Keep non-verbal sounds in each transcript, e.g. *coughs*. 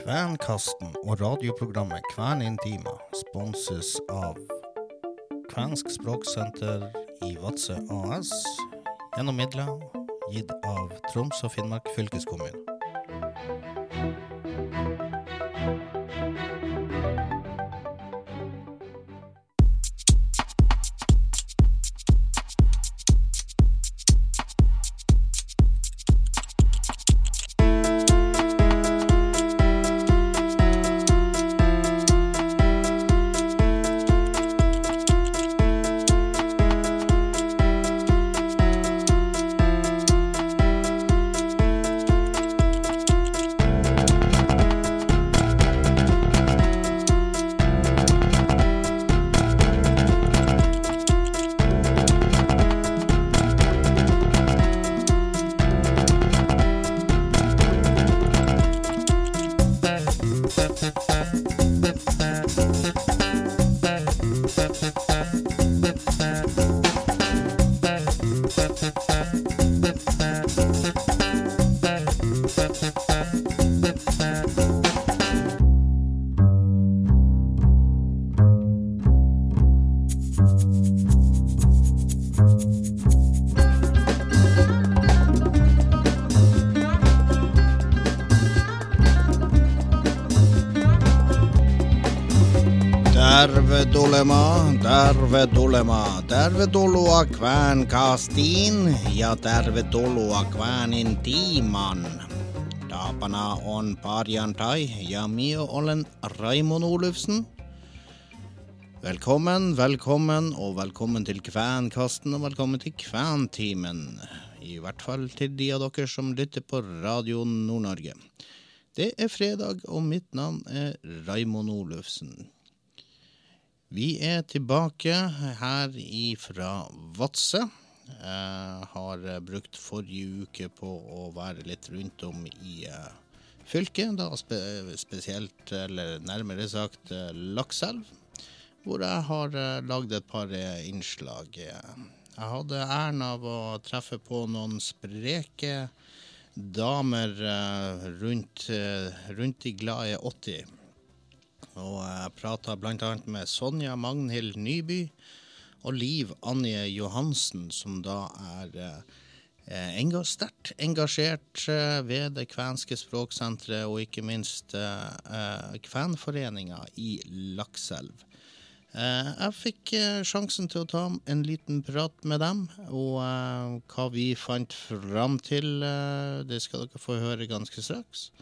Kvenkasten og radioprogrammet Kvern Intima sponses av Kvensk språksenter i Vadsø AS gjennom midler gitt av Troms og Finnmark fylkeskommune. Tervedolema, tervedolema, tervetuloa Kväänkaastiin ja tervetuloa Kväänin tiiman. Tapana on perjantai ja mio olen Raimond Olufsen. Velkommen, velkommen og velkommen til Kvænkasten og velkommen til Kvæntimen. I hvert fall til de av dere som lytter på Radio Nord-Norge. Det er fredag, og mitt navn er Raimond Olufsen. Vi er tilbake her ifra Vadsø. Jeg har brukt forrige uke på å være litt rundt om i uh, fylket, da spe spesielt, eller nærmere sagt, Lakselv. Hvor jeg har lagd et par innslag. Jeg hadde æren av å treffe på noen spreke damer rundt, rundt de glade 80. Og jeg prata bl.a. med Sonja Magnhild Nyby og Liv Anje Johansen, som da er eh, enga sterkt engasjert eh, ved det kvenske språksenteret og ikke minst eh, Kvenforeninga i Lakselv. Jeg fikk sjansen til å ta en liten prat med dem, og hva vi fant fram til, det skal dere få høre ganske straks.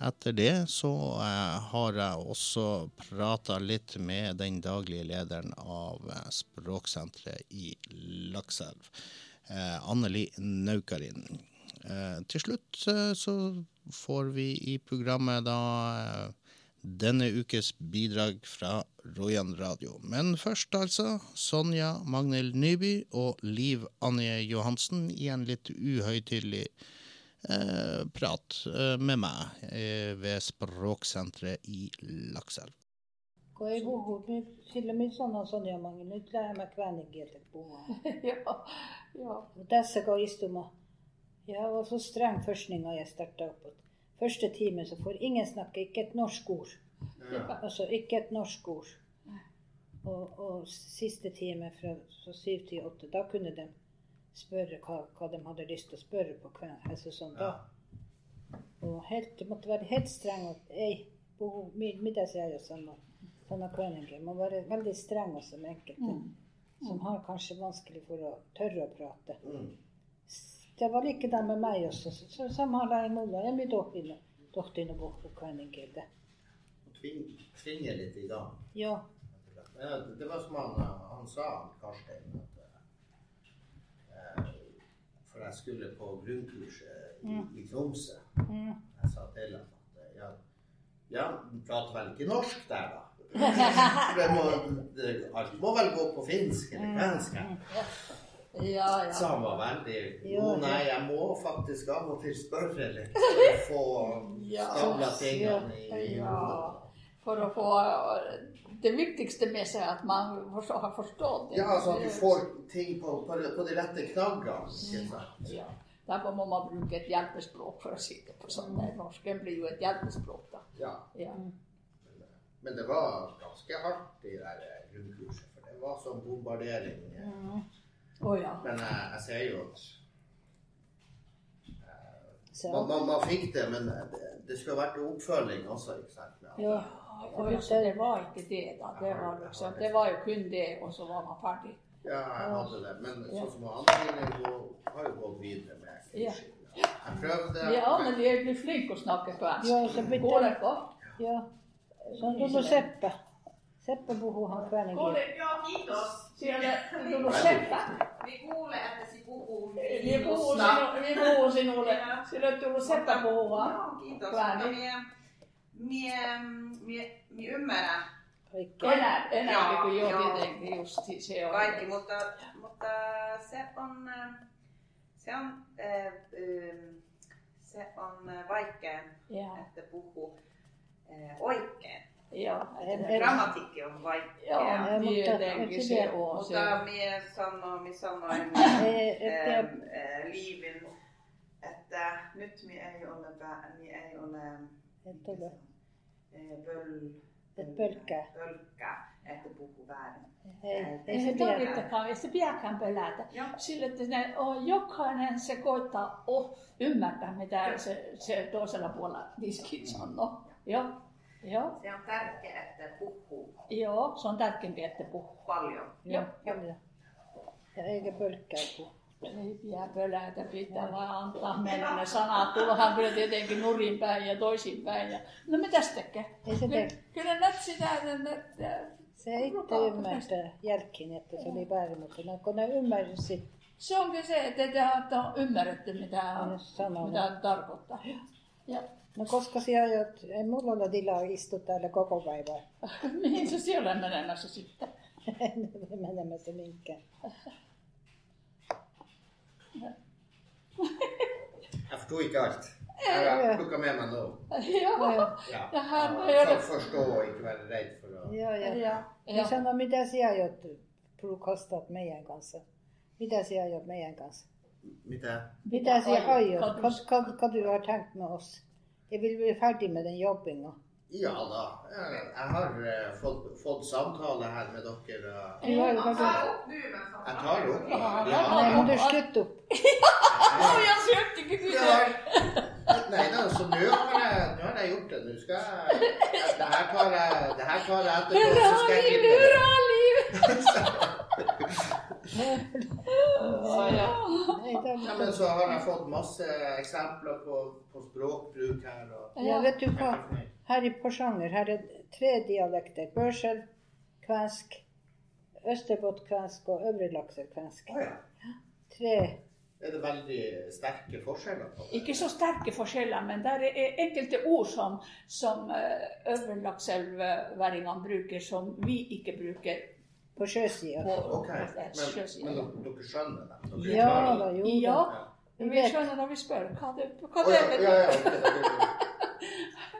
Etter det så eh, har jeg også prata litt med den daglige lederen av eh, Språksenteret i Lakselv, eh, Anneli Naukarin. Til slutt så får vi i programmet da denne ukes bidrag fra Rojan radio. Men først altså Sonja Magnhild Nyby og Liv Anje Johansen i en litt uhøytidelig eh, prat eh, med meg eh, ved Språksenteret i Lakselv. Kun ei puhu, nyt, sillä minä sanon Sonja-Mangi, nyt lähdemme kväänninkieltä puhumaan. ja, ja. Tässä kun istumme, jeg var så streng forskning da jeg starta opp. Første time så får ingen snakke, ikke et norsk ord. Ja. Altså ikke et norsk ord. Og, og siste time fra syv til åtte, da kunne de spørre hva, hva de hadde lyst til å spørre på kvelden. Altså sånn da. Og helt, det måtte være helt streng. og ei, på middagsgjeld og sånn. sånn Sånne kveldinger. Må være veldig streng også med enkelte. Som har kanskje vanskelig for å tørre å prate. Det var likedan med meg også. Så, så samhandla jeg mulla. Jeg blir dårlig dotteren og på kveldinger. Tvinge litt i gang. Ja. Ja, det var som han, han sa, Karstein, For jeg skulle på grunnkurset i, i Tromsø. Mm. Jeg sa til ham at eh, ja, ja, du prater vel ikke norsk der, da? *laughs* Må, alt må vel gå på finsk eller kvensk? her?» Ja, Så han var veldig Ja, Jo, nei, jeg må faktisk av og til spørre litt for å få Ja. stabla tingene i, i hodet. For å få det viktigste med seg, at man har forstått det. Ja, altså at du får ting på, på, på de rette knaggene. Ja. Derfor må man bruke et hjelpespråk for å si det på sånn. Norsken blir jo et hjelpespråk, da. Ja. Ja. Men det var ganske hardt i det der eh, grunnkurset, for det var sånn bombardering. Ja. Oh, ja. Men jeg, jeg ser jo at Så, man, man, man fikk det, men det, det skulle vært oppfølging også, ikke sant? Ja. Ja. Ja, altså, det var ikke det, da. Det var, liksom, det var jo kun det, og så var man ferdig. Ja, jeg hadde det. Men sånn som andre Line går- har jo gått videre med Ja. kurset. Jeg prøvde. Ja, men de er blitt flinke å snakke svensk. Ja, så bytte- Går det godt? ja. Sånn Dodo Seppe. Seppe bor han Går kvelden. det? Ja, kiitos. Sier det? Du må slippe. Vi kuulee, että si puhuu Vi puhuu sinu- vi puhuu sinulle. Sillä on tullut seppä puhua. Joo, kiitos. Väärin. Mie, mie, mie, ymmärrän Kaikki. Enää, enää Joo, kuin jo joo. tietenkin just se on. kaikki, mutta, mutta se on, se on, äh, ähm, se on vaikea, Ja, että puhuu äh, oikein. ja. En- en- Grammatikki on vaikea. Joo, Ja, mutta- tietenkin se on se. Mutta mie sanoin, *coughs* mie sanoin Eh, että- ähm, äh, Liivin, että nyt mie ei ole, mie ei ole Et ole. Pöl, Et pölkkää. pölkkää, että puhuu väärin. Ei, ei Ei se tarvitsekaan, ei se pidäkään pelätä. Joo. Sillä, että ne on, jokainen se koittaa oh, ymmärtää, mitä se, se toisella puolella diskin sanoo. Joo, joo, Se on tärkeää, että puhuu joo, se on tärkeämpi, että puhuu. paljon. Joo, paljon. Ja eikä pölkkää puhu. Ei pidä pelätä, pitää vaan antaa mennä ne sanat. Tullahan kyllä tietenkin nurin päin ja toisin päin. Ja... No mitäs tekee? Ei se tee. kyllä nyt sitä... että- Se itse ymmärtää jälkeen, että se oli väärin, mutta no, kun ne ymmärsivät, Se onkin se, että te olette ymmärretty, mitä, sanoo. mitä tarkoittaa. Ja no koska sinä aiot, ei mulla ole tilaa istua täällä koko päivää. *laughs* mihin se siellä on menemässä sitten? *laughs* En ole menemässä mihinkään. Jeg forsto ikke alt. Jeg har plukka med meg noe. Joo. Ja, Ja. Ja hän For ei å ole... forstå og ikke være redd for å ja, ja. Ja, Ja. ja. at mitä sinä aiot prokastaa meidän kanssa? Mitä sinä jeg meidän kanssa? Mitä? Mitä sinä aiot? Kan du- Hva, hva, hva du har tenkt med oss? Jeg vil bli ferdig med den jobbinga. Ja da. Jeg jeg har eh, fått, fått samtale her med dere. Ja, men så Jeg tar opp. Ja, Ja. Må du slutte opp. Åh, jag ikke du Ja. Nei da, så nå har, jeg, har jeg gjort det. Nå skal jeg Det her tar jeg, det her tar jeg etterpå. Hurra Så skal jeg liv, klippe det. hurra liv! Ja, ja. Ja, men så har jeg fått masse eksempler på, på språkbruk her. Og, ja, vet du hva? Her i Porsanger her er tre dialekter. Børsel, kvensk, østerbottkvensk og øvrelakserkvensk. lakserkvensk. Å ja. Tre. Er det veldig sterke forskjeller på det? Ikke så sterke forskjeller, men det er enkelte ord som, som øvrelakselvværingene bruker, som vi ikke bruker På sjøsida. Okay. Ok, men, men dere, skjønner det? Dere Ja da, jo Ja, da. vi Vi skjønner når vi spør. Hva det, hva det ja, betyr. ja, ja, ok, dere-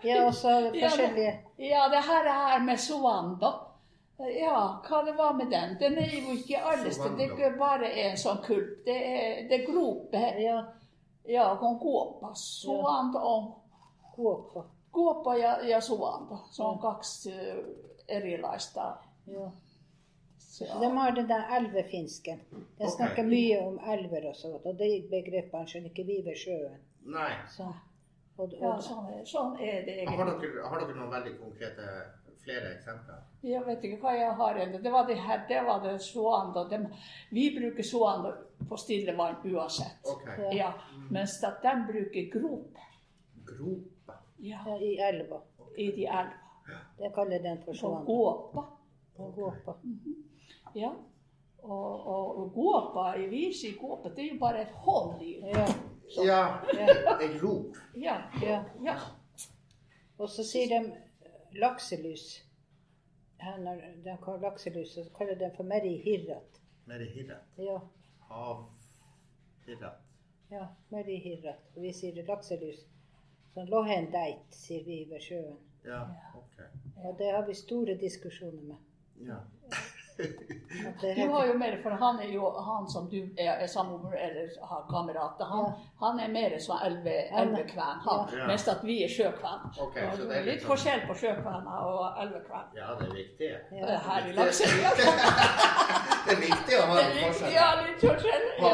Ja, og så er det Ja, det- forskjellige Ja, det her er her med Sovando. Ja, hva det var med den? Den er jo ikke alle steder. Det er ikke bare en sånn kulp. Det er, det er groper. Ja, Ja, con kuoppa. Soando on kuoppa. kuoppa ja, ja Soando. Se on kaksi eh, erilaista. Ja. De har den der elvefinsken. De snakker snakker mye om elver og sånt, og de begrepene skjønner ikke vi ved sjøen. Nei. Så, og, Ja, sånn er, sånn er det Har egentlig. dere, har dere noen veldig konkrete flere eksempler? Jeg vet ikke hva jeg har ennå. Det var det her, det var det soanda. De, vi bruker soanda på stille vann uansett. Okay. Ja. Ja, mens at de bruker grop Grop? ja, ja, i elva. i de elva. Jeg kaller den for På sånn. gåpa. Og gåpa. Ja. Og, og, og gåpa, vi sier Gåpet det er jo bare et hull i. Ja, Ja, ja, en rop. Ja, ja. ja. Og så sier de lakselus. Her når de kaller lakselus, så kaller de for meri hirrat. Meri Hirrat? Ja, Havhirret. ja, meri hirrat. Og vi sier lakselus. Sånn lohen deit, sier vi ved sjøen. Ja, ok. Og det har vi store diskusjoner med. Ja. Du har jo mer, for han er jo han som du er, er sammen med, eller har kamerat. Han, Ja. han er mer sånn elve, elvekven, han. Ja. Mens at vi er sjøkven. Okay, så det er litt litt sånn- forskjell på sjøkvener og elvekven. Ja, det er viktig. ja. Her i Lakselv. *laughs* Det er viktig å ha en forskjell. Ja, litt forskjell. Ja.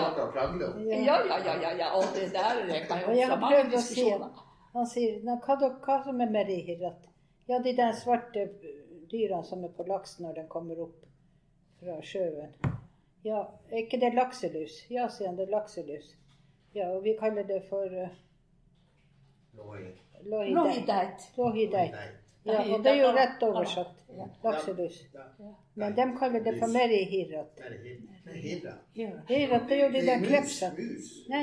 Ja, ja, ja, ja, ja. Og det der det kan jo Og jeg fra har mange diskusjoner. Han sier "Nå, hva, hva som er med Hirrat? Ja, de der svarte dyra som er på laks når den kommer opp fra sjøen. Ja, er ikke det lakselus? Ja, sier han, det er lakselus. Ja, og vi kaller det for uh, lohideit. Lohideit. Ja, og det er jo rett oversatt. Ja. Lakselus. Men de kaller det for merihirat. Hirat, det er jo de Det der er krepsene. Nei.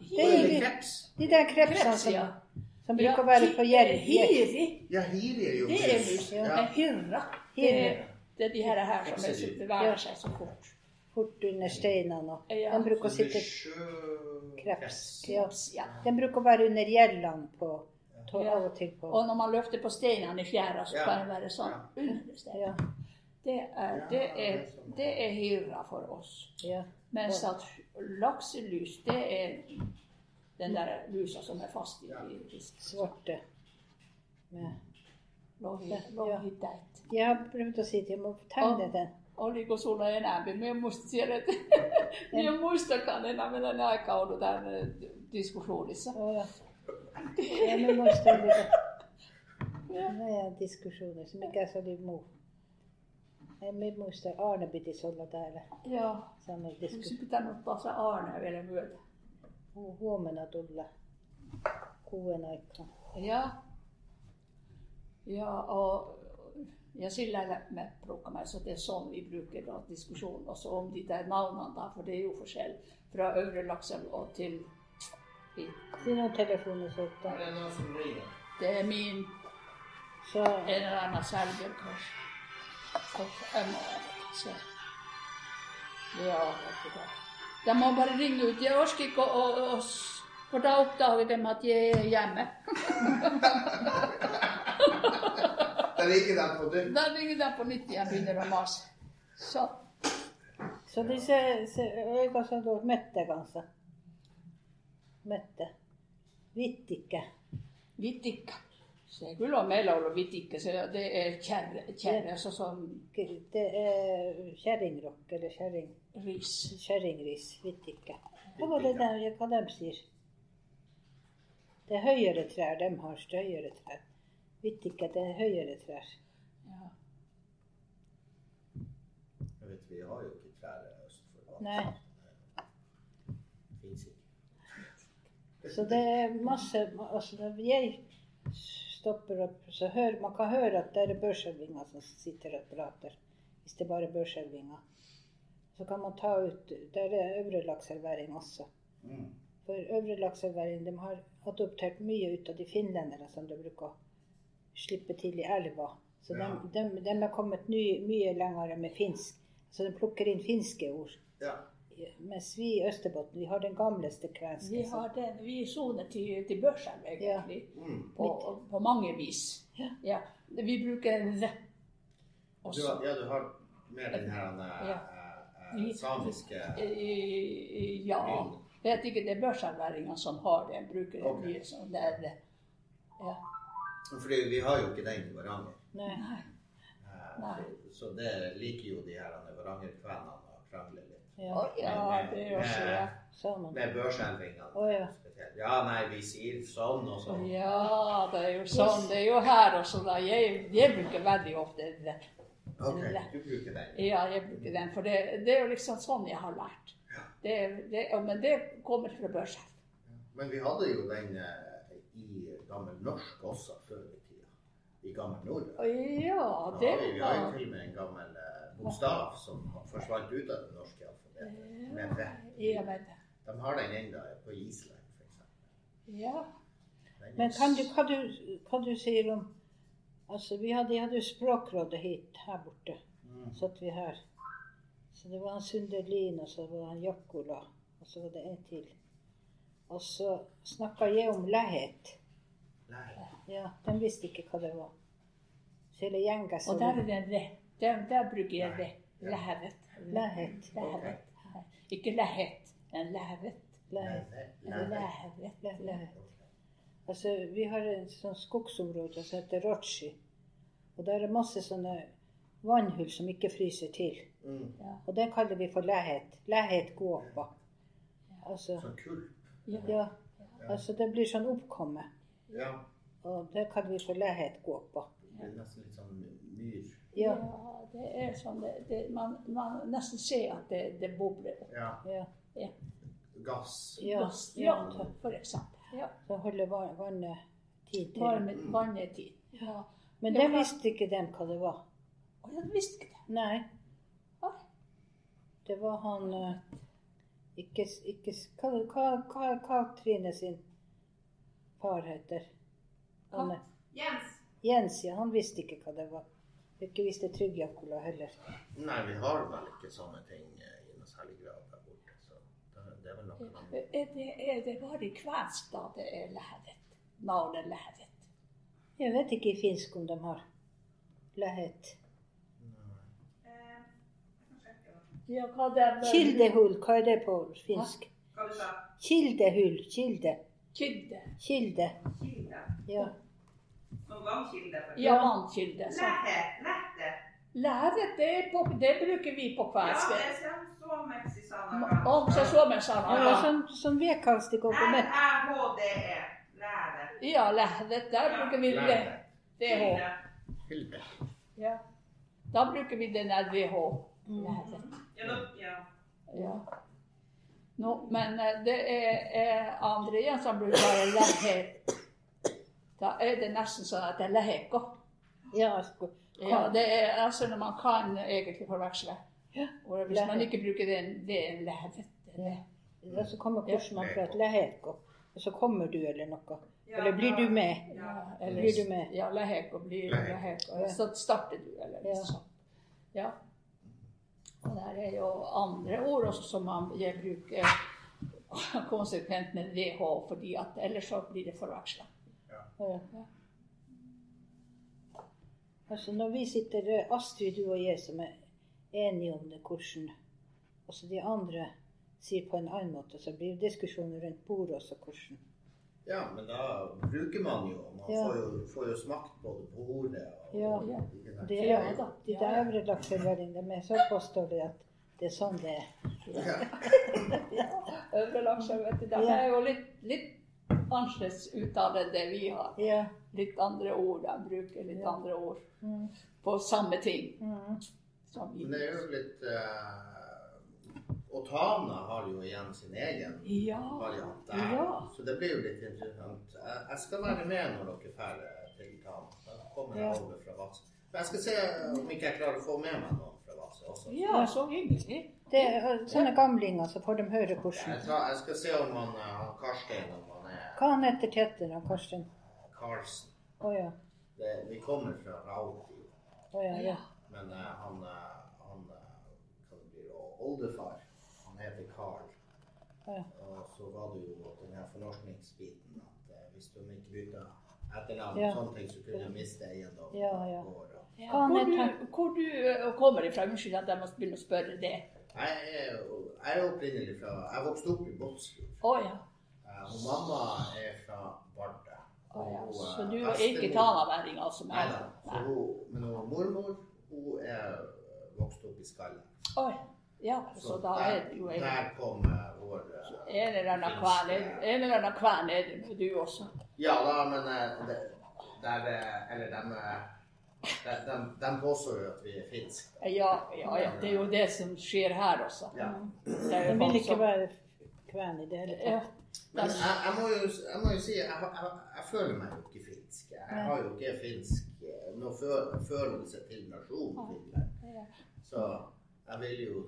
Det er litt- De der krepsene som, som bruker å være på gjell. Hiri. Ja, hiri er jo Det mus. Hyrra, det er, de her, her som er, beveger seg så fort. Fort under steinene. og Ja. De bruker å sitte kreps. Ja. Ja. De bruker å være under gjellene på tå, Ja. av og til på Og når man løfter på steinene i fjæra, så kan det være sånn under steinen. Ja, Det er, det er, det er hyra for oss. ja. Mens at lakselus, det er den der lusa som er fast i, i fisken. Svarte. Med. Lohideit. Jeg har prøvd å si til dem å tegne den. Oliko sulla enää? Me musta siellä, että *laughs* minä muistakaan enää, millä ne aika ollut tämän eh, diskussionissa. Å, ja. ja, vi må stille det. Nå er diskusjoner som ikke er så litt mo. Nei, Vi muistaa Arne pitäisi olla täällä. Joo. Sanon Olisi diskussion. pitänyt ottaa se Arne vielä myötä. Hu- Huomenna tulla kuuden aikaan. Ja. Ja, og jeg skiller meg me meg, så det er sånn vi bruker da diskusjonen også om de der navnene, da, for det er jo forskjell fra Øvre Lakselv til hit. Si noen telefoner så da. Er det noen som ringer? Det er min, Så en eller annen selger, kanskje. Och en så. Ja, vad. De må bare ringe ut. Jeg orker ikke å, For da oppdager de at jeg er hjemme. *laughs* Da ligger den på nytt. Da ligger den på nytt igjen begynner å mase. Så. Så disse se, øyne som da Mette kanskje. Mette. Så jeg Se ha on og vitt ikke, så det er kärre, kärre sånn. Det er kjerringrokk eller kjerring, ris. kjerringris. Vittikke. Hva var det der, hva de sier? Det er høyere trær. De har støyere trær. Vittikke, det er høyere trær. Ja. Jeg vet, vi har jo ikke trær øst for. Nei. Fins ikke. Så det er masse altså Når jeg stopper opp, så hører man kan høre at det er børselvinger som sitter og prater. Hvis det bare er børselvinger. Så kan man ta ut Der er øvre lakseelværing også. Mm. For øvre lakseelværing de har adoptert mye ut av de finlendere som de bruker å slippe til i elva. Så Ja. de, de, de er kommet ny, mye lenger med finsk. Så de plukker inn finske ord. Ja. Mens vi i Østerbotten, vi har den gamleste kvenske. Vi har den, vi soner til, til børsen egentlig. Mm. På, på mange vis. Ja. Ja. Vi bruker the. Du, Også. har- ja, du har mer den her eh, uh, eh, samiske uh, Ja. Vet ikke, det er børselværinger som har det. Bruker det okay. mye sånn der. Ja. Fordi vi har jo ikke den i Varanger. Nei. Nei. Eh, Nei. Så, så det liker jo de her Varangerkvenene å krangle litt. Ja, oh, ja, det gjør også ja. sammen. Med børselvingene. oh, ja. spesielt. ja, nei, vi sier sånn og sånn. Ja, det er jo sånn. Det er jo her også. Da. Jeg, jeg bruker veldig ofte det. Ok, du bruker den. Ja, jeg bruker den. For det, det er jo liksom sånn jeg har lært. Det, det, men det kommer fra børsen. Men vi hadde jo den eh, gammel norsk også før i tida. I gammel nord. Ja, det var vi, har jo til og med en gammel eh, bokstav som forsvant ut av det norske alfabetet. Med. Ja, De har den ennå på Island, f.eks. ja. Men kan du, hva, du, hva du sier om Altså, vi hadde, hadde Språkrådet hit her borte. Mm. Satt vi her. Så det var han Sunderlin, og så var han Jakkola, og så var det en til. Og så snakka jeg om læhet. Ja, de visste ikke hva det var. Så hele gjengen så Og der er det det. Der, der bruker jeg det. lehet Læhet. Lævet. Ikke læhet, men lehet. Læhet. Altså, vi har et sånt skogsområde som heter Rochi. Og der er masse sånne vannhull som ikke fryser til. Mm. Og det kaller vi for læhet. Læhet gåpa. Altså, Sånn kulp. ja, altså det blir sånn oppkomme. Ja. Og det kan vi for gå på. Det er nesten litt sånn myr. Ja, Ja, det er sånn det, det, man, man nesten ser at det, det bobler opp. Ja. ja, Gass. ja. Gass, ja, for eksempel. Ja. Så holder va- vannet tid til. Varme, vannetid. Ja. Men Ja, det visste ikke dem hva det var. Ja, de visste ikke det. Nei. Hva? Det var han eh, Ikke, ikke Hva, hva, hva, hva Trine sin far heter? Han, er- Jens. Jens, ja. Han visste ikke hva det var. Ikke visste Trygg-Jakola heller. Nei, vi har vel ikke sånne ting eh, i noe særlig grad der borte. Så det, det er vel noe. Er det, er det bare i kvensk da det er lævet? Navnet lævet? Jeg vet ikke i finsk om de har. Eh, da. Ja, hva det er Kildehull, hva er det på finsk? Kildehull. Kilde. Kilde. Kilde. Kilde. Ja. Vannkilde. Ja, vannkilde. Lære. Lette. Det, på, det bruker vi på Ja, det er Ja, som så suomen Det var sana. sånn, sånn vedkast i komponent. L-æ-h-d-e. Læve. Ja, lævet, der bruker vi det. Kilde. Hilde. Ja. Da bruker vi den der VH. Lævet. Ja, ja. Ja. Nå, men eh, det er, er andre igjen som bruker bare lehe. Da er det nesten sånn at det er læheko. Ja. Ja, det er altså når man kan egentlig forveksle. Ja. Og hvis man ikke bruker det, det er en det. Og så kommer hvordan man prater leheko, Og så kommer du eller noe. Ja, Eller blir du med? Ja, eller, Blir du med? Ja, leheko blir. Ja. Så starter du, eller Ja. sånt. Ja. Og der er jo andre ord også som man bruker konsekvent med VH, fordi at ellers så blir det forveksla. Ja. Altså når vi sitter, eh, Astrid, du og jeg, som er enige om det, hvordan Og de andre sier på en annen måte, så blir det diskusjoner rundt bordet også hvordan. Ja, men da bruker man jo Man Ja. får, jo, får jo smakt både på ordet og Ja. Ja. Det Ja, da. de der de så påstår påståelige at det er sånn det er. Ja. Øvre lakser vet du, de Ja. er jo litt, litt annerledes uttale enn det vi har. Ja. Litt andre ord. De bruker litt Ja. andre ord Mm. på samme ting. Mm. Som vi Men det er jo litt uh, Og Tana har jo igjen sin egen Ja. variant der. Ja. Så det blir jo litt interessant. Jeg, skal være med når dere drar til Tana. Da kommer jeg Ja. over fra Vadsø. Men jeg skal se om ikke jeg klarer å få med meg noen fra Vadsø også. Ja, så hyggelig. Det er sånne gamlinger, så får de høre Jeg, tar, jeg skal se om han, har han Karstein om han er Hva han heter til etter, han Karsten? Karlsen. Oh, ja. Det, vi kommer fra Rauti. Oh, ja, ja. Men uh, han, eh, han eh, o- oldefar, heter Carl. Ja. Og så var det jo den her fornorskningsbiten at eh, hvis de ikke bytta etternavn Ja. sånne ting, så kunne du miste eiendom. Ja, ja. og- Ja, hvor, du, hvor du eh, kommer ifra? Unnskyld at jeg må begynne å spørre det. Jeg er jeg er opprinnelig fra Jeg vokste opp i Båtsfjord. Oh, ja. Eh, og mamma er fra Vardø. Oh, ja. Så eh, du er ikke tanaværing, altså? Nei da. Hun, men hun, mormor hun er vokst opp i Skalle. Oh, Ja, så da er det jo en, Der kom vår en eller annen kven er- en eller annen kven er det, du også. Ja da, men eh, det, der eh, Eller de, eh, de, påstår jo at vi er finske. Ja, ja, ja, det er jo det som skjer her også. Ja. Det De vil ikke være kven i det hele Ja. tatt. Men jeg, jeg, må jo, jeg må jo si jeg, jeg, jeg føler meg jo ikke finsk. Jeg har jo ikke finsk noe følelse til nasjonen Så jeg vil jo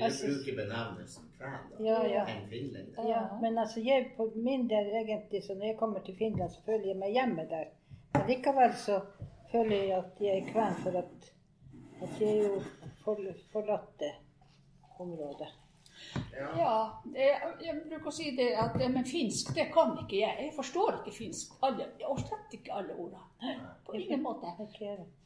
Jeg synes- bruke benevnelsen kven Ja, ja. enn finlender. Ja, men altså jeg, på min del egentlig, så når jeg kommer til Finland, så føler jeg meg hjemme der. Men likevel så føler jeg at jeg er kven for at, at jeg er jo for, forlatt det området. Ja. Jeg, bruker å si det at men finsk, det kan ikke jeg. Jeg forstår ikke finsk. Alle, og slett ikke alle ordene. På ingen måte.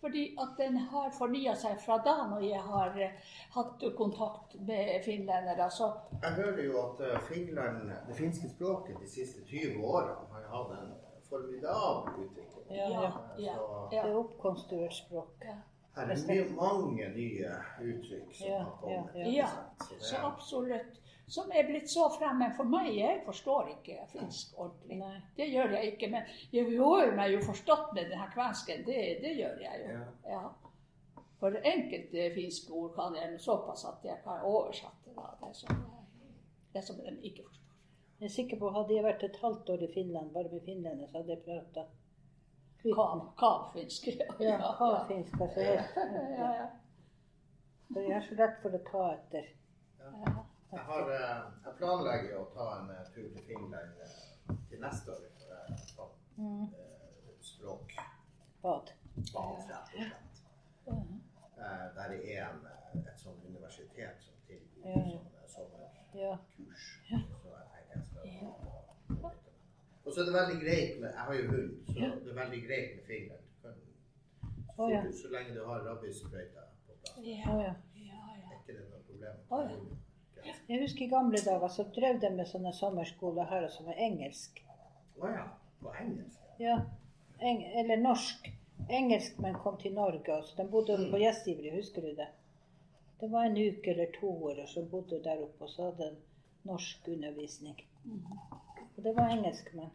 Fordi at den har fornya seg fra da når jeg har eh, hatt kontakt med finlendere. Så Jeg hører jo at eh, Finland, det finske språket de siste 20 årene har hatt en formidabel utvikling. Ja, ja. ja, Så- Det er oppkonstruert språk. ja. Her er mye, mange nye uttrykk som Ja, har kommet. ja, ja. Så det absolutt. Som er blitt så fremmed for meg. Jeg forstår ikke finsk ordentlig. Nei. Det gjør jeg ikke. Men jeg gjør meg jo forstått med denne kvensken. Det, det gjør jeg jo. Ja. Ja. For enkelte finske ord kan jeg såpass at jeg kan oversette da, det, som, det som de ikke forstår. Jeg er sikker på Hadde jeg vært et halvt år i Finland, bare med finlendere, så hadde jeg prata Kav, kavfinsk. Ja, *laughs* kavfinsk. Altså, jeg, ja, ja. så jeg har så lett for å ta etter. ja. Jeg, har, eh, jeg planlegger å ta en eh, tur til Finland eh, til neste år. for, eh, sånn, Mm. Språk. Bad. Bad, rett og slett. Eh, Der det er en, et sånt universitet som tilbyr Ja, ja. sånne sommerkurs. Ja. Så jeg tenker jeg skal ha Og så er det veldig greit med Jeg har jo hund, så det er veldig greit med fingeren. Så, Å, ja. så lenge du har rabiessprøyta på plass, Ja. Oh, ja. ja, ja. er ikke det noe problem. Oh, ja. Jeg husker i gamle dager så drev de med sånne sommerskoler her som var engelsk. Å ja. På engelsk? Ja, eng eller norsk. Engelskmenn kom til Norge, altså. De bodde Mm. på Gjestgiveri, husker du det? Det var en uke eller to år og så bodde der oppe, og så hadde de norsk undervisning. Og det var engelskmenn.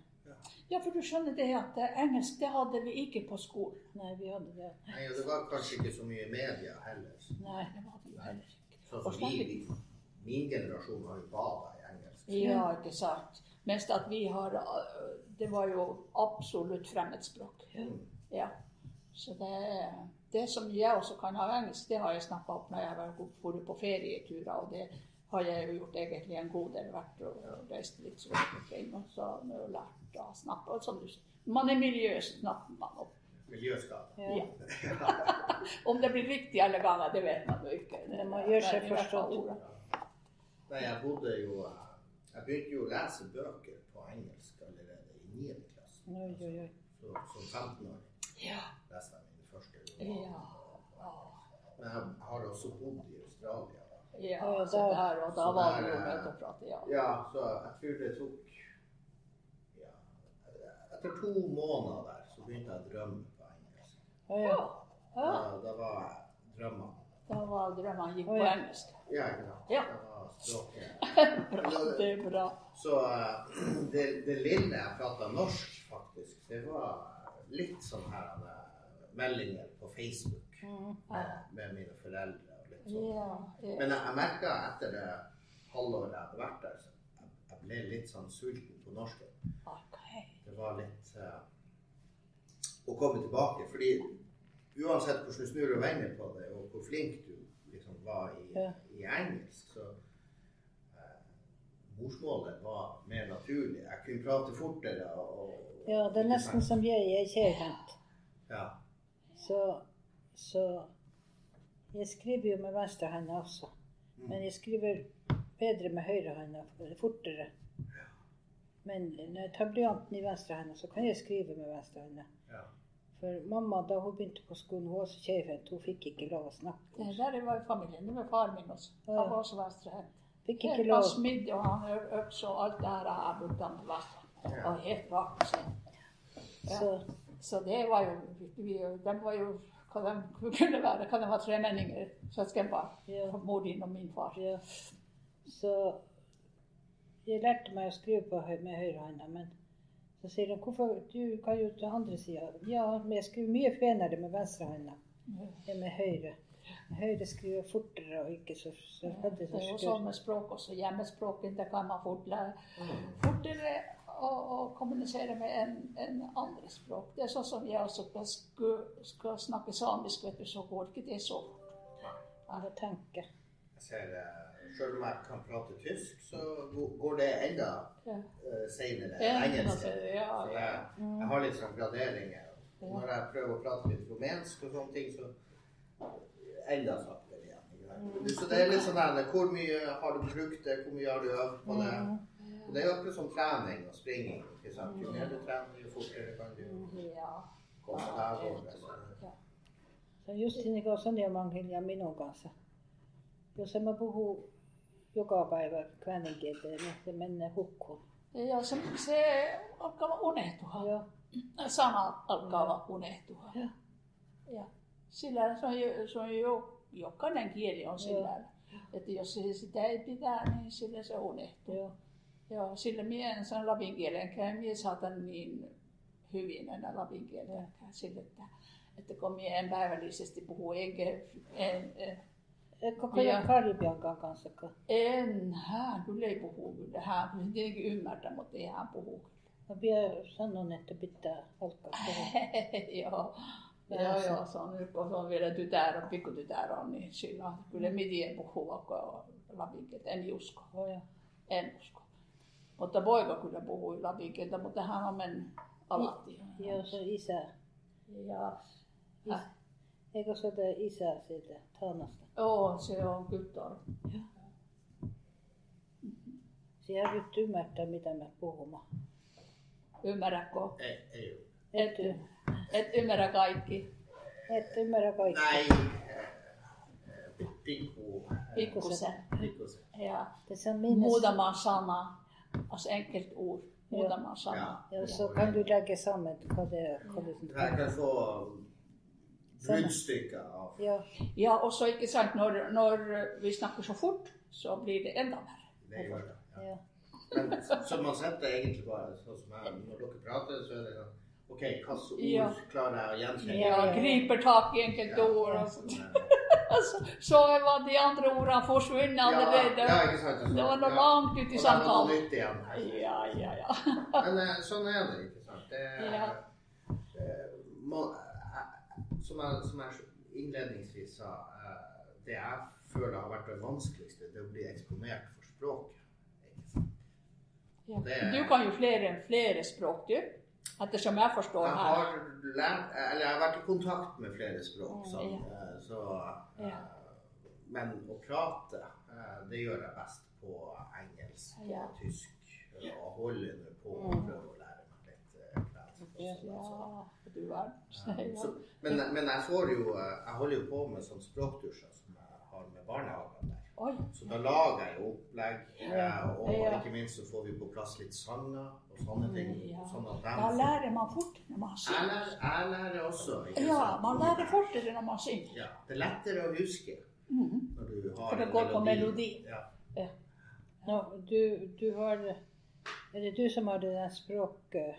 Ja, for du skjønner det at eh, engelsk det hadde vi ikke på skolen. Nei, vi hadde det. Nei, og det var kanskje ikke så mye media heller. Nei. Det var det jo heller ikke. Sånn som vi, min generasjon har jo bada i engelsk. Ja, ikke sant. Mens at vi har øh, Det var jo absolutt fremmedspråk. Mm. Ja. Så det, det som jeg også kan ha engelsk, det har jeg snappa opp når jeg har vært på ferieturer. Og det har jeg jo gjort egentlig en god del. Vært og reist litt rundt omkring og så har jeg lært å snakke. Og sånn, man er miljø, så man opp. Miljøskade. Ja. *laughs* Om det blir riktig alle ganger, det vet man jo ikke. Det må gjøre seg forstått. Nei, jeg bodde jo Jeg begynte jo å lese bøker på engelsk allerede i 9. klasse. Oi, oi, oi. Så som 15-åring Ja. leste jeg mine første Ja. Men jeg har også bodd i Australia. Ja, Ja, så der, og da så var det jo eh, prate, ja. Ja, så jeg tror det tok ja, Etter to måneder der så begynte jeg å drømme på engelsk. Ja. Ja, Da, da var jeg drømmene. da var drømmene gikk på ja. engelsk. Ja, ikke sant? Ja. Det var språket. Bra, *laughs* det er bra. Så eh, det, det lille jeg prata norsk, faktisk, det var litt sånn her eh, meldinger på Facebook Mm. med, med mine foreldre. Og litt sånn. Ja, ja. Men jeg, jeg merka etter det halvåret jeg hadde vært der, så jeg, jeg ble litt sånn sulten på norsken. Okay. Det var litt uh, å komme tilbake. Fordi uansett hvordan du snur og vender på det, og hvor flink du liksom var i, Ja. i engelsk, så eh, Morsmålet var mer naturlig. Jeg kunne prate fortere og ja, det er nesten som jeg jeg er kjent. Ja. Så, så Jeg skriver jo med venstrehånda også. Mm. Men jeg skriver bedre med høyrehånda, fortere. Men når jeg tar blyanten i venstrehånda, så kan jeg skrive med venstrehånda. Ja. For mamma, da hun begynte på skolen, hun var så keirhendt, hun fikk ikke lov å snakke. Det der var i familien. Det var faren min også. Han var også venstrehendt. Fikk ikke Han lov. smidde, og han økse og alt det her jeg brukte han til venstre. Var helt bak. Ja. Så, Så det var jo vi, De var jo hva de *laughs* kunne være. Hva de var tremenninger, søskenbarn. ja, Mor din og min far. ja. så jeg lærte meg å skrive på høy, med høyrehånda, men så sier de hvorfor du kan jo til andre sida. Ja, men jeg skriver mye penere med venstrehånda enn med høyre. Høyre skriver fortere og ikke så, så så, Det så er jo større. sånn med språk også. Hjemmespråket, det kan man fort lære fortere å, å kommunisere med en, en andre språk. Det er sånn som jeg også skal, skal, snakke samisk, vet du, så går ikke det så fort. Jeg må tenke. Jeg ser eh, Selv om jeg kan prate tysk, så går det enda Ja. uh, seinere enn engelsk. ja, ja. jeg, jeg har litt sånn graderinger. Når jeg prøver å prate litt rumensk og sånne ting, så enda saktere igjen. Så det er litt sånn der, hvor mye har du brukt det, hvor mye har du øvd på det? Og det jo akkurat som trening og springing. sant? Jo mer du trener, jo fortere kan du Ja. komme deg over det. Så. Se just niin kuin Sonja Manghil minun kanssa. Jos en mä puhu joka päivä kieltä, niin se menee hukkuun. Ja se, se alkaa vaan unohtua. Joo. Sanat alkaa vaan unohtua. Joo. Ja sillä se on, jo, se on jo, jokainen kieli on sillä. Että jos se sitä ei pitää, niin sillä se unohtuu. Joo. Joo, sillä mie en saa lapin kielenkään, mie saatan niin hyvin enää lapin kielenkään. Sillä, että, että kun mie en päivällisesti puhu, enkä, en, en, Etkö Ja. Karibiankaan kanssa? en, hän kyllä ei puhu kyllä. Hän tietenkin ymmärtää, mutta ei hän puhu kyllä. Mä vielä sanon, että pitää alkaa puhua. *laughs* joo. Joo, se- joo, se on nyt kun se on vielä tytär, pikkutytär on, niin sillä on kyllä mitien puhua, kun lapin kieltä. En usko, joo. en usko. Mutta poika kyllä puhui lapin kieltä, mutta hän on mennyt alatti. Joo, se isä. Ja, Is, eikö se ole isä siitä Tanasta? joo, se on kyllä. Siellä nyt ymmärtää, mitä mä puhumaan. Ymmärrätkö? Ei, ei. Et, et ymmärrä kaikki. Et ymmärrä kaikkea. Nei, eh, pikku... Pikkusen. Pikkusen. Ja Tässä on minne... muutama sana. Alltså enkelt ord. Muutama sana. Ja så kan du legge sammen hva det vad det Jeg kan få grunnstykker av Ja, Ja, og så ikke sant, når, når vi snakker så fort, så blir det enda verre. det. gjør det. Ja. ja. Men så man setter egentlig bare sånn som jeg, når dere prater, så er det sånn OK, hvilke ord Ja. klarer jeg å gjenkjenne? Ja, ja. griper tak i enkelte ord. Og så, *laughs* var de andre ordene forsvunnet allerede. Ja, ikke sant? Det var noe Ja. langt ut i Og det var noe samtalen. nytt igjen. Ja, ja, ja. Men eh, sånn er det, ikke sant. Det, Ja. eh, må, eh, som, jeg, som jeg innledningsvis sa, det jeg føler har vært det vanskeligste, det å bli eksponert for språket. Ja. Du kan jo flere, flere språk, du. Ettersom jeg forstår Jeg her. har, lært, eller jeg har vært i kontakt med flere språk, Mm, sånn, ja. så, eh, Ja. men å prate, eh, det gjør jeg best på engelsk Ja. tysk, og holder nå på å prøve å lære meg litt fransk. Ja. Ja, du verden. Men, men jeg får jo, eh, jeg holder jo på med sånn språkkurser som jeg har med barnehagene der. Oi. Så da lager jeg jo opplegg, eh, og ikke minst så får vi på plass litt sanger og sånne ting. Ja. Sånn Da lærer man fort når man jeg synger. lærer, jeg lærer også. Ja, sant? man lærer fortere når man synger. Ja, det er lettere å huske mm. når du har For det en melodi. på melodi. Ja. Nå, du, du har Er det du som har det der språket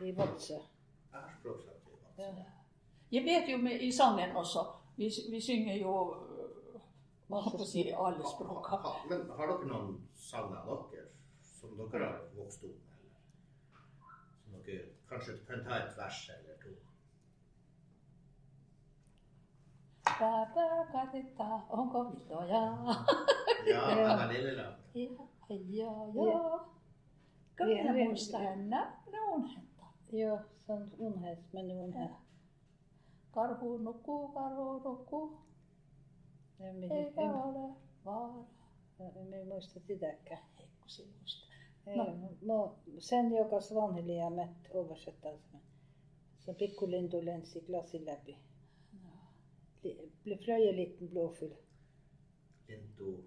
i Vadsø? Jeg har språksamtale. Ja. Jeg vet jo med, i sangen også. Vi, vi synger jo øh, får si det si, alle språk. Ha, ha, men har dere noen sanger av dere som dere har vokst opp med? Eller? Som dere kanskje kan ta et vers eller to? Ja, Anna Lilleland. Ja, ja, ja. Kan Vi- minä vi- muista enää? Ne. Ja, sånn unhes, men unhes. Karhu nukkuu, karhu nukkuu, En, eikä en, ole vaara. en, en muista sitäkään. Eikö se muista? Ei, No. no, sen joka Svanhiliamet oversettaa sen. Så pikkulintu lensi glasin läpi. Li- flöj en liten blåfugl. Lintu.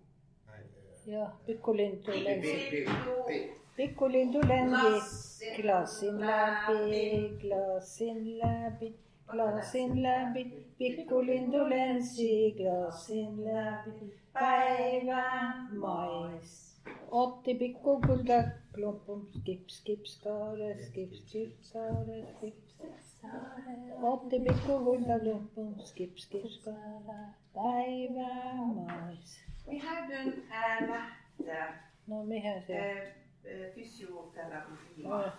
Nei, eh, Ja, pikkulintu pi- lensi. pi- pi- pi- Pikkulintu lensi glasin läpi, glasin läpi, Glas läpi lämpi, pikkulintulenssi, glas läpi päivä päivän mais. Otti pikkupyltä klumpum, skips, skips, kaare, skips, skips, kaare, skips. Otti kulta klumpum, skips, skips, kaare, päivä mais. Me hade en. No mihän se? Äh, fysioterapi. Ja.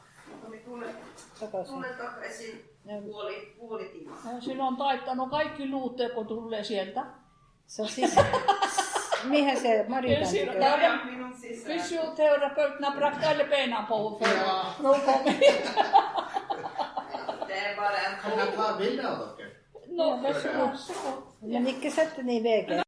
No, me tulee, Takaisin. tulee takaisin Ja puoli, puoli timmaa. Ja sillä on taittanut kaikki luut, kun tulee sieltä. Se on siis... *laughs* Mihän se Maritan Ensin tykö? tää- Ja minun sisään. Fysioterapeuten har bragt alle benen på för Ja. att nå kommer hit. Det er bare en Kan jeg ta bilde av dere? No, Ja, varsågod. Men ikke sett den i vägen.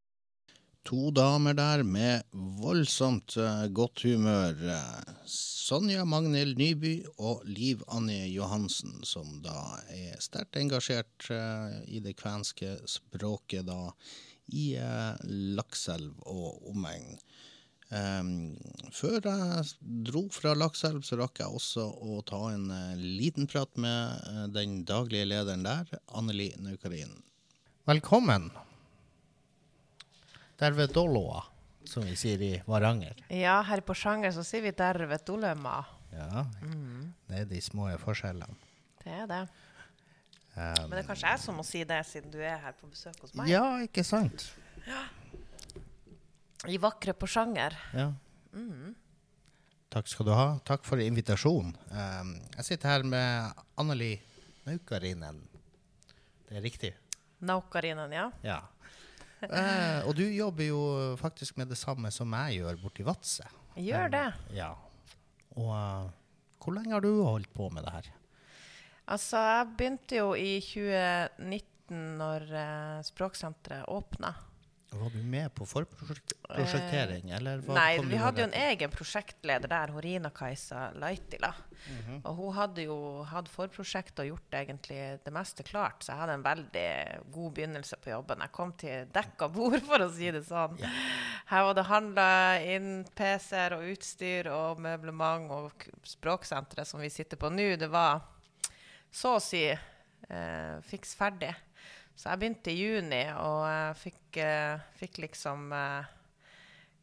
To damer der med voldsomt eh, godt humør. Eh, Sonja Magnhild Nyby og Liv Anje Johansen, som da er sterkt engasjert eh, i det kvenske språket da i Lakselv og omegn. Um, før jeg dro fra Lakselv, så rakk jeg også å ta en liten prat med den daglige lederen der, Anneli Naukarin. Velkommen. Tervetuloa, som vi sier i Varanger. Ja, her på sjanger så sier vi 'tervetulema'. Ja, det er de små forskjellene. Det er det. Um, Men det er kanskje jeg som må si det, siden du er her på besøk hos meg. ja, ikke sant? Ja. I vakre Porsanger. Ja. Takk skal du ha. Takk for invitasjonen. Um, jeg sitter her med Anneli Naukarinen. Det er riktig? Naukarinen, ja. Ja. Eh, og du jobber jo faktisk med det samme som jeg gjør borti Vadsø. Gjør det. Ja. Og eh, hvor lenge har du holdt på med det her? Altså, jeg begynte jo i 2019 når eh, Språksenteret åpna. Var du med på forprosjektering, Eh, Nei, kom vi hadde jo en egen prosjektleder der, Horina-Kajsa Laitila. Mhm. Og hun hadde jo hatt forprosjekt og gjort egentlig det meste klart, så jeg hadde en veldig god begynnelse på jobben. Jeg kom til dekka bord, for å si det sånn. Her var det handla inn PC-er og utstyr og møblement og språksenteret som vi sitter på nå. Det var så å si eh, fiks ferdig. Så jeg begynte i juni, og fikk, eh, fikk liksom eh,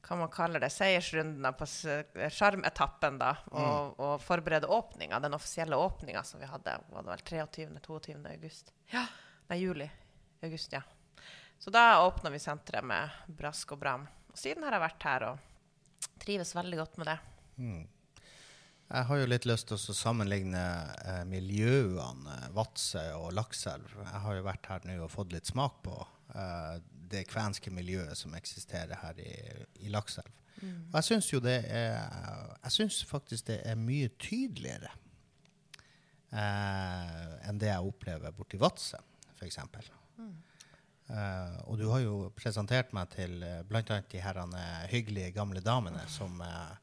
hva man kaller det, seiersrundene på sjarmetappen, da, og, og forberede åpninga, den offisielle åpninga som vi hadde, var det vel 23.-22. august? Ja, nei, juli. August, ja. Så da åpna vi senteret med brask og bram. Og siden har jeg vært her og trives veldig godt med det. Jeg har jo litt lyst til å sammenligne eh, miljøene eh, Vadsø og Lakselv. Jeg har jo vært her nå og fått litt smak på eh, det kvenske miljøet som eksisterer her i, i Lakselv. Og jeg syns jo det er Jeg syns faktisk det er mye tydeligere eh, enn det jeg opplever borti Vadsø, f.eks. Uh, og du har jo presentert meg til uh, bl.a. de herrene hyggelige gamle damene som, eh,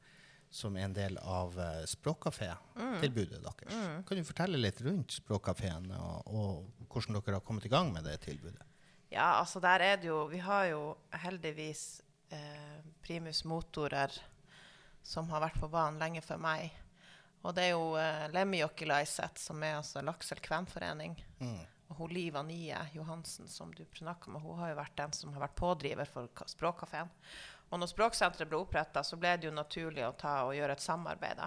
som er en del av uh, språkkafé-tilbudet deres. Kan du fortelle litt rundt språkkafeen og, og hvordan dere har kommet i gang med det tilbudet? Ja, altså der er det jo Vi har jo heldigvis eh, primus motorer som har vært på banen lenge før meg. Og det er jo eh, Lemmijokkilaiset, som er altså Lakselv kvenforening. Og hun Liva Nye Johansen, som du snakka med, hun har jo vært den som har vært pådriver for ka- Språkkafeen. Og når Språksenteret ble oppretta, så ble det jo naturlig å ta og gjøre et samarbeid.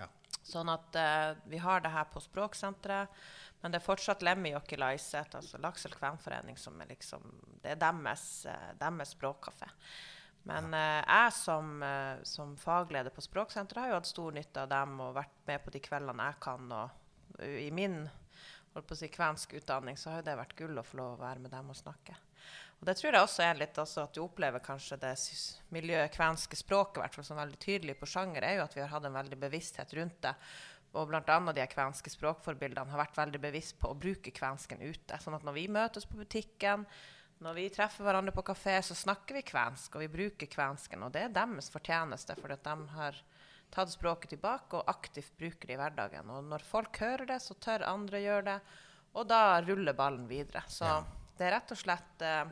Ja. Sånn at uh, vi har det her på Språksenteret, men det er fortsatt Lemmijokkilaiset, altså Laksel kvenforening, som er liksom Det er deres, eh, deres språkkafé. Men uh, jeg som, uh, som fagleder på Språksenteret har jo hatt stor nytte av dem og vært med på de kveldene jeg kan. Og uh, i min holdt på å si, kvensk utdanning så har jo det vært gull å få lov å være med dem og snakke. Og det tror jeg også er litt altså, at du opplever kanskje det miljøkvenske språket hvert fall som veldig tydelig på sjanger, er jo at vi har hatt en veldig bevissthet rundt det. Og bl.a. de kvenske språkforbildene har vært veldig bevisst på å bruke kvensken ute. Sånn at når vi møtes på butikken, når vi treffer hverandre på kafé, så snakker vi kvensk, og vi bruker kvensken. Og det er deres fortjeneste, fordi at de har tatt språket tilbake og aktivt bruker det i hverdagen. Og når folk hører det, så tør andre gjøre det, og da ruller ballen videre. Så det er rett og slett eh,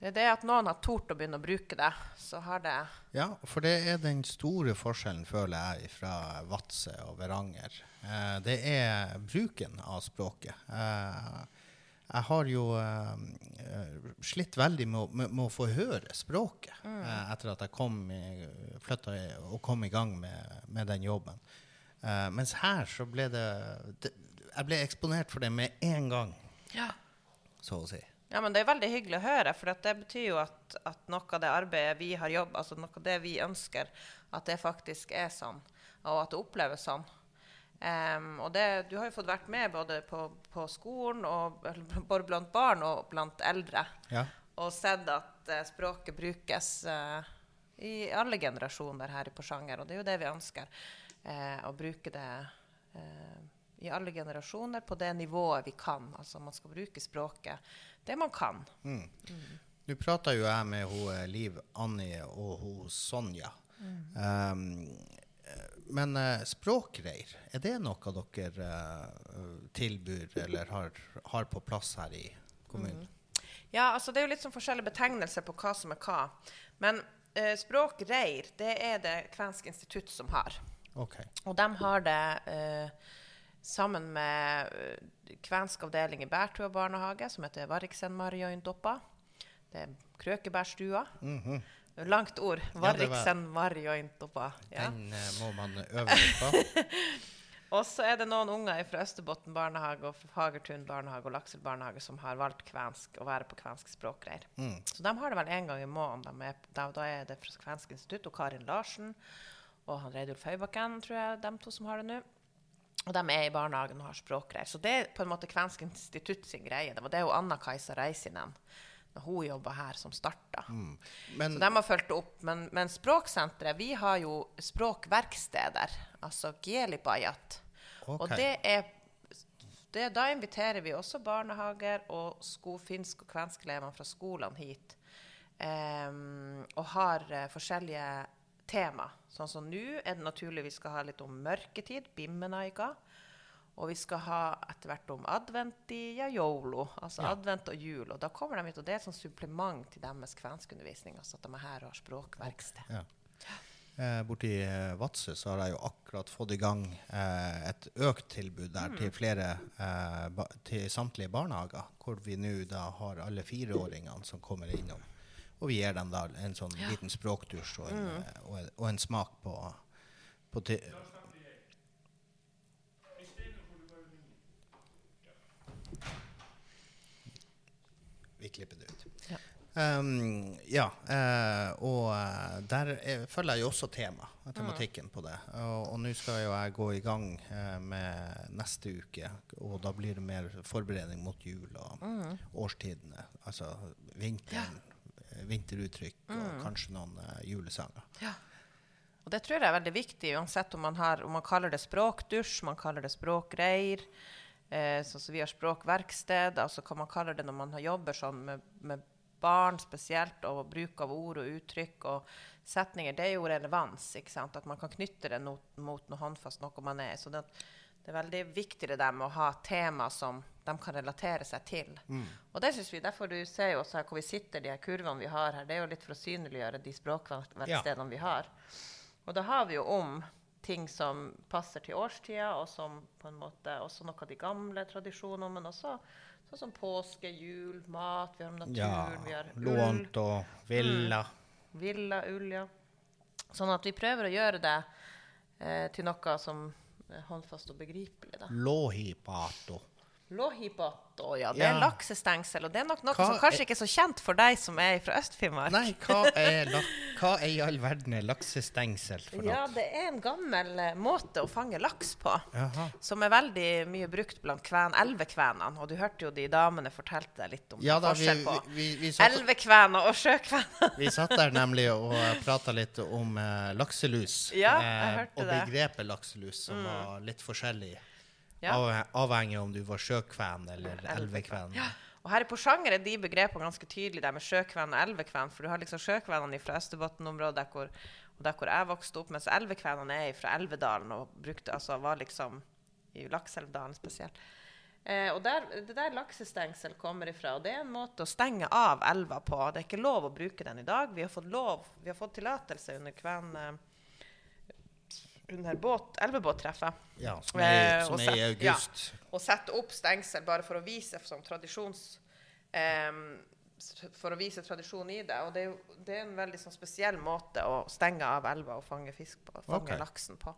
det er det at noen har tort å begynne å bruke det, så har det Ja, for det er den store forskjellen, føler jeg, fra Vadsø og Veranger. Eh, det er bruken av språket. Eh, jeg har jo eh, slitt veldig med å, med, med å få høre språket eh, etter at jeg kom i, flytta i, og kom i gang med, med den jobben. Eh, mens her så ble det, det Jeg ble eksponert for det med en gang, Ja. så å si. Ja, men det er veldig hyggelig å høre, for at det betyr jo at, at noe av det arbeidet vi har jobbet, altså noe av det vi ønsker, at det faktisk er sånn, og at det oppleves sånn. Um, og det, du har jo fått vært med både på, på skolen, og, både blant barn og blant eldre, Ja. og sett at uh, språket brukes uh, i alle generasjoner her i Porsanger, og det er jo det vi ønsker, Uh, å bruke det i alle generasjoner på det nivået vi kan. Altså man skal bruke språket det man kan. Nå Nå prata jo jeg med hun, eh, Liv Annie og hun Sonja. Um, eh, men eh, språkreir, er det noe dere uh, tilbyr eller har, har på plass her i kommunen? Ja, altså det er jo litt sånn forskjellige betegnelser på hva som er hva. Men eh, språkreir, det er det Kvensk institutt som har. Okay. Og de har det eh, sammen med kvensk avdeling i Bærtua barnehage, som heter Variksen Marjoindoppa. Det er Krøkebærstua. Mm -hmm. Langt ord. Mhm. Ja. Den uh, må man øve på. *laughs* Og så er det noen unger fra Østerbotn barnehage og Fagertun barnehage og Laksel barnehage som har valgt kvensk å være på kvensk språkreir. Mm. Så de har det vel en gang i måneden. Er, da, da er det fra Kvensk institutt og Karin Larsen og han Reidulf Høybakken, tror jeg, de to som har det nå. Og de er i barnehagen og har språkgreier. Så det er på en måte Kvensk institutt sin greie. Det var det jo Anna-Kajsa Reisinen, når hun jobba her, som starta. Mm. Men Så de har fulgt opp. Men, men Språksenteret, vi har jo språkverksteder, altså Gielipajat. Okay. Og det er det, Da inviterer vi også barnehager og sko, finsk- og kvenskelever fra skolene hit. Um, og har uh, forskjellige tema. Sånn som nå er det naturlig vi skal ha litt om mørketid, bimmenaika. Og vi skal ha etter hvert om advent ja, yolo, altså Ja. advent og jul. Og da kommer de hit, og det er et sånt supplement til deres kvenskundervisning. Altså at de er her og har språkverksted. Ja. Eh, borti eh, Vadsø så har jeg jo akkurat fått i gang eh, et økt tilbud der til flere eh, til samtlige barnehager, hvor vi nå da har alle fireåringene som kommer innom. Og vi gir dem da en sånn liten språkdusj og en, eh, og, og en smak på, på ti Vi klipper det ut. Ja. Um, ja, uh, og eh, der er, følger jeg jo også tema, tematikken på det. Og, og nå skal jo jeg gå i gang uh, med neste uke, og da blir det mer forberedning mot jul og årstidene. Altså vinteren, eh, vinteruttrykk og kanskje noen eh, julesanger. Og det tror jeg er veldig viktig, uansett om man, har, om man kaller det språkdusj, man kaller det språkreir, eh, sånn som vi har språkverksted, altså hva man kaller det når man jobber sånn med, med barn spesielt, og bruk av ord og uttrykk og setninger, det er jo relevans, ikke sant? At man kan knytte det no, mot noe håndfast, noe man er. Så det, det er veldig viktig det der med å ha tema som de kan relatere seg til. Og det synes vi, derfor du ser jo også her hvor vi sitter, de her kurvene vi har her, det er jo litt for å synliggjøre de språkverkstedene vi har. Og da har vi jo om ting som passer til årstida, og som på en måte også noe av de gamle tradisjonene, men også sånn som påske, jul, mat, vi har om naturen, Ja, vi har ull, lånt og villa. villa, ull, ja. Sånn at vi prøver å gjøre det eh, til noe som håndfast og begripelig, da. Lohipato. Lohipato, ja. Det Ja. er laksestengsel, og det er nok noe Hva som kanskje er- ikke er så kjent for deg som er fra Øst-Finnmark. Nei, hva er, la hva er i all verden er laksestengsel for Ja, det er en gammel eh, måte å fange laks på. Jaha. Som er veldig mye brukt blant kven, elvekvenene. Og du hørte jo de damene fortalte deg litt om Ja da, forskjell på vi, vi, vi, satt, elvekvener og sjøkvener. vi satt der nemlig og prata litt om uh, lakselus. Ja, jeg hørte og det. Mm. begrepet lakselus, som var litt forskjellig. Ja. Av, om du var sjøkven eller elvekven. Ja. Og her på sjanger er de begrepene ganske tydelige, der med sjøkven og elvekven. For du har liksom sjøkvenene fra Østerbotn-området, der der hvor jeg vokste opp, mens elvekvenene er fra Elvedalen og brukte, altså var liksom i Lakselvdalen spesielt. Eh, og der, Det der laksestengsel kommer ifra, og det er en måte å stenge av elva på. Det er ikke lov å bruke den i dag. Vi har fått lov, vi har fått tillatelse under kven... Eh, under båt, elvebåttreffet. Ja, som er, Eh, som er i august. ja. Og sette opp stengsel bare for å vise som tradisjons... Um, for å vise tradisjon i det. Og det er, jo, det er en veldig sånn spesiell måte å stenge av elva og fange fisk på. Fange okay. laksen på.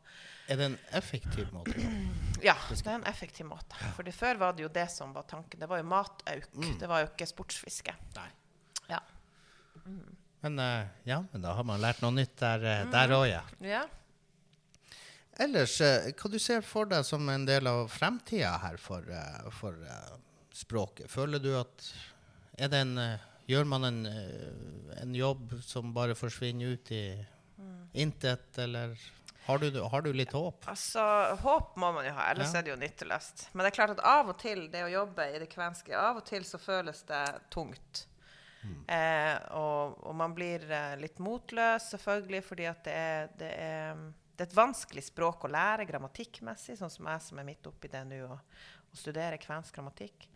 Er det en effektiv måte? *clears throat* Ja, det er en effektiv måte. For før var det jo det som var tanken. Det var jo matauk. Det var jo ikke sportsfiske. Nei. Ja. Men uh, ja, men da har man lært noe nytt der, òg, uh, mm. ja. ja. Ellers, eh, hva du ser for deg som en del av fremtida her for, eh, for eh, språket? Føler du at en, Gjør man en, en jobb som bare forsvinner ut i intet, eller har du, har du litt håp? Altså, håp må man jo ha, ellers Ja. er det jo nytteløst. Men det er klart at av og til, det å jobbe i det kvenske, av og til så føles det tungt. Eh, og, og man blir litt motløs, selvfølgelig, fordi at det er, det, er, det er et vanskelig språk å lære grammatikkmessig, sånn som jeg som er midt oppi det nå og, og studerer kvensk grammatikk.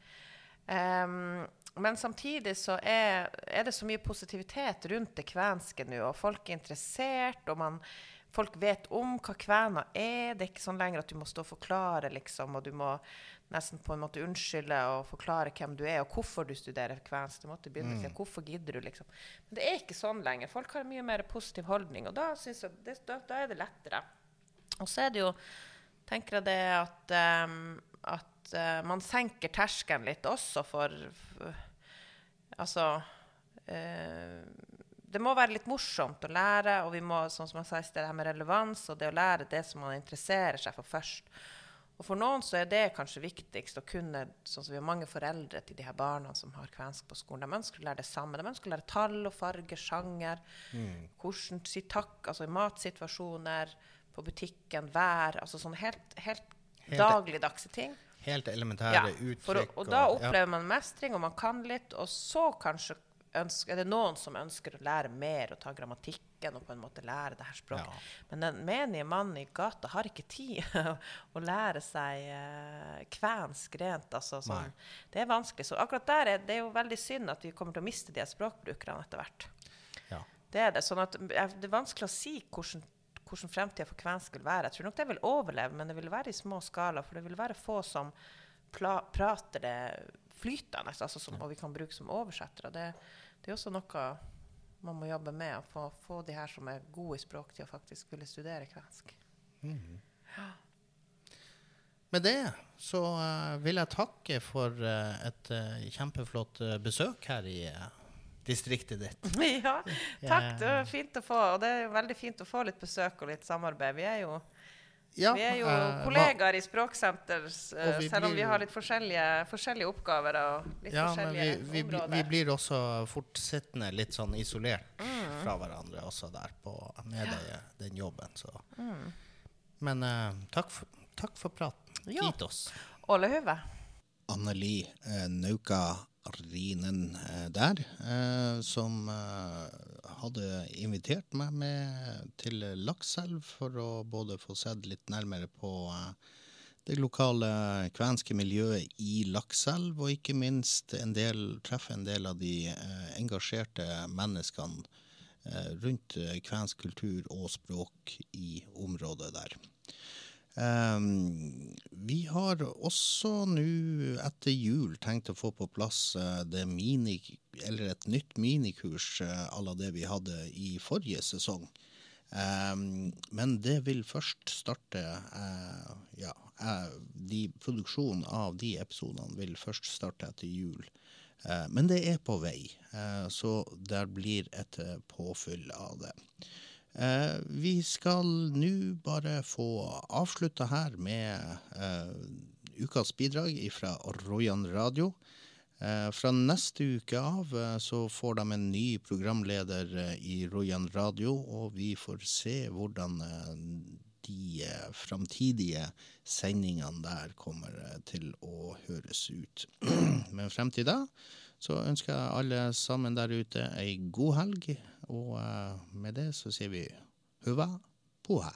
Um, men samtidig så er, er, det så mye positivitet rundt det kvenske nå, og folk er interessert, og man, folk vet om hva kvener er. Det er ikke sånn lenger at du må stå og forklare, liksom, og du må nesten på en måte unnskylde og forklare hvem du er, og hvorfor du studerer kvensk. Du måtte begynne å si mm. hvorfor gidder du, liksom. Men det er ikke sånn lenger. Folk har en mye mer positiv holdning, og da, jeg, det, da, da er det lettere. Og så er det jo, tenker jeg det at, um, at uh, man senker terskelen litt også for, for Altså uh, det må være litt morsomt å lære, og vi må sånn som jeg sa, det her med relevans og det å lære det som man interesserer seg for først. Og for noen så er det kanskje viktigst å kunne sånn som Vi har mange foreldre til de her barna som har kvensk på skolen. De ønsker å lære det samme. De ønsker å lære tall og farge, sjanger, mm. hvordan si takk, altså i matsituasjoner, på butikken, vær. Altså sånne helt, helt, helt dagligdagse ting. Helt elementære ja, uttrykk. og, og, da opplever ja. man mestring, og man kan litt, og så kanskje ønsker, er det noen som ønsker å lære mer og ta grammatikken og på en måte lære det her språket. Ja. Men den menige mannen i gata har ikke tid *laughs* å lære seg uh, kvensk rent. Altså, sånn. Det er vanskelig. Så akkurat der er det er jo veldig synd at vi kommer til å miste de språkbrukerne etter hvert. Ja. Det er det. Sånn at det er vanskelig å si hvordan hvordan fremtida for kvensk vil være. Jeg tror nok det vil overleve, men det vil være i små skala. For det vil være få som prater det flytende, altså som, og vi kan bruke som oversettere. Det, det er også noe man må jobbe med, å få, få, de her som er gode i språk, til å faktisk ville studere kvensk. Mm. Ja. Med det så uh, vil jeg takke for uh, et uh, kjempeflott besøk her i distriktet ditt. *laughs* ja, takk. Det var fint å få. Og det er jo veldig fint å få litt besøk og litt samarbeid. Vi er jo ja, vi er jo uh, kollegaer i Språksenter, uh, selv om vi har litt forskjellige, forskjellige oppgaver. og litt ja, forskjellige men vi, vi, vi, blir også fortsittende litt sånn isolert mm. fra hverandre også der på, med ja. det, den jobben. Mm. Men uh, takk, for, takk for praten. Ja. Gitt oss. Åle Huve. Anneli Nauka Rinen der, som hadde invitert meg med til Lakselv for å både få sett litt nærmere på eh, det lokale kvenske miljøet i Lakselv, og ikke minst en del, treffe en del av de eh, engasjerte menneskene eh, rundt kvensk kultur og språk i området der. Um, vi har også nå etter jul tenkt å få på plass uh, mini, et nytt minikurs uh, à la det vi hadde i forrige sesong. Um, men det vil først starte uh, ja, Produksjonen av de episodene vil først starte etter jul. men det er på vei, så der blir et påfyll av det. Eh, vi skal nå bare få avslutta her med eh, ukas bidrag fra Royan Radio. Eh, fra neste uke av eh, så får de en ny programleder eh, i Royan Radio, og vi får se hvordan eh, de framtidige sendingene der kommer til å høres ut. *clears throat* Men frem til da så ønsker jeg alle sammen der ute ei god helg, og uh, med det så sier vi huva poha.